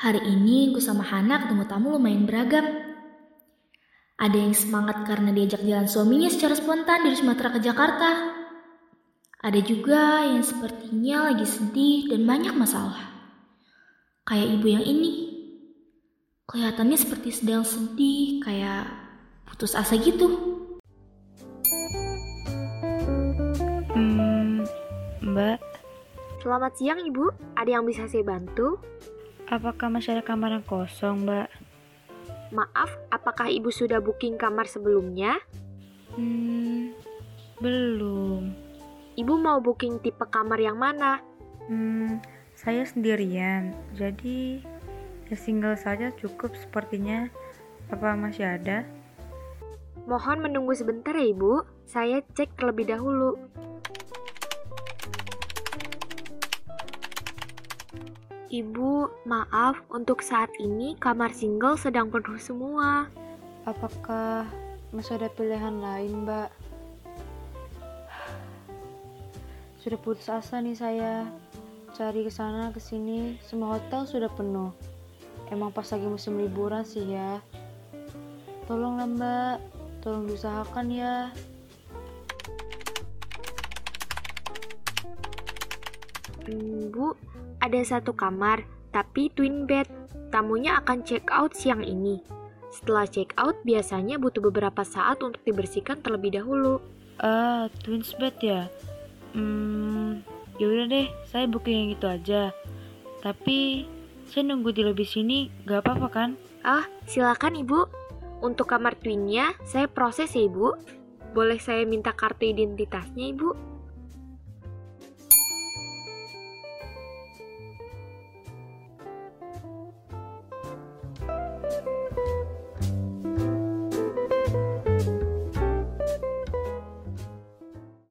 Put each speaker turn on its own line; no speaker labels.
Hari ini gue sama Hana ketemu tamu lumayan beragam. Ada yang semangat karena diajak jalan suaminya secara spontan dari Sumatera ke Jakarta. Ada juga yang sepertinya lagi sedih dan banyak masalah. Kayak ibu yang ini. Kelihatannya seperti sedang sedih, kayak putus asa gitu.
Hmm, Mbak,
Selamat siang Ibu, ada yang bisa saya bantu?
Apakah masih ada kamar yang kosong, Mbak?
Maaf, apakah Ibu sudah booking kamar sebelumnya?
Hmm, belum.
Ibu mau booking tipe kamar yang mana?
Hmm, saya sendirian, jadi ya single saja cukup sepertinya. Apa masih ada?
Mohon menunggu sebentar ya Ibu, saya cek terlebih dahulu. Ibu, maaf, untuk saat ini kamar single sedang penuh semua.
Apakah masih ada pilihan lain, Mbak? Sudah putus asa nih saya. Cari ke sana ke sini, semua hotel sudah penuh. Emang pas lagi musim liburan sih ya. Tolonglah, Mbak. Tolong diusahakan ya.
Bu, ada satu kamar, tapi twin bed. Tamunya akan check out siang ini. Setelah check out, biasanya butuh beberapa saat untuk dibersihkan terlebih dahulu.
Ah, twins bed ya. Hmm, yaudah deh, saya booking yang itu aja. Tapi saya nunggu di lobby sini, gak apa-apa kan?
Ah, silakan Ibu. Untuk kamar twinnya, saya proses ya Ibu. Boleh saya minta kartu identitasnya Ibu?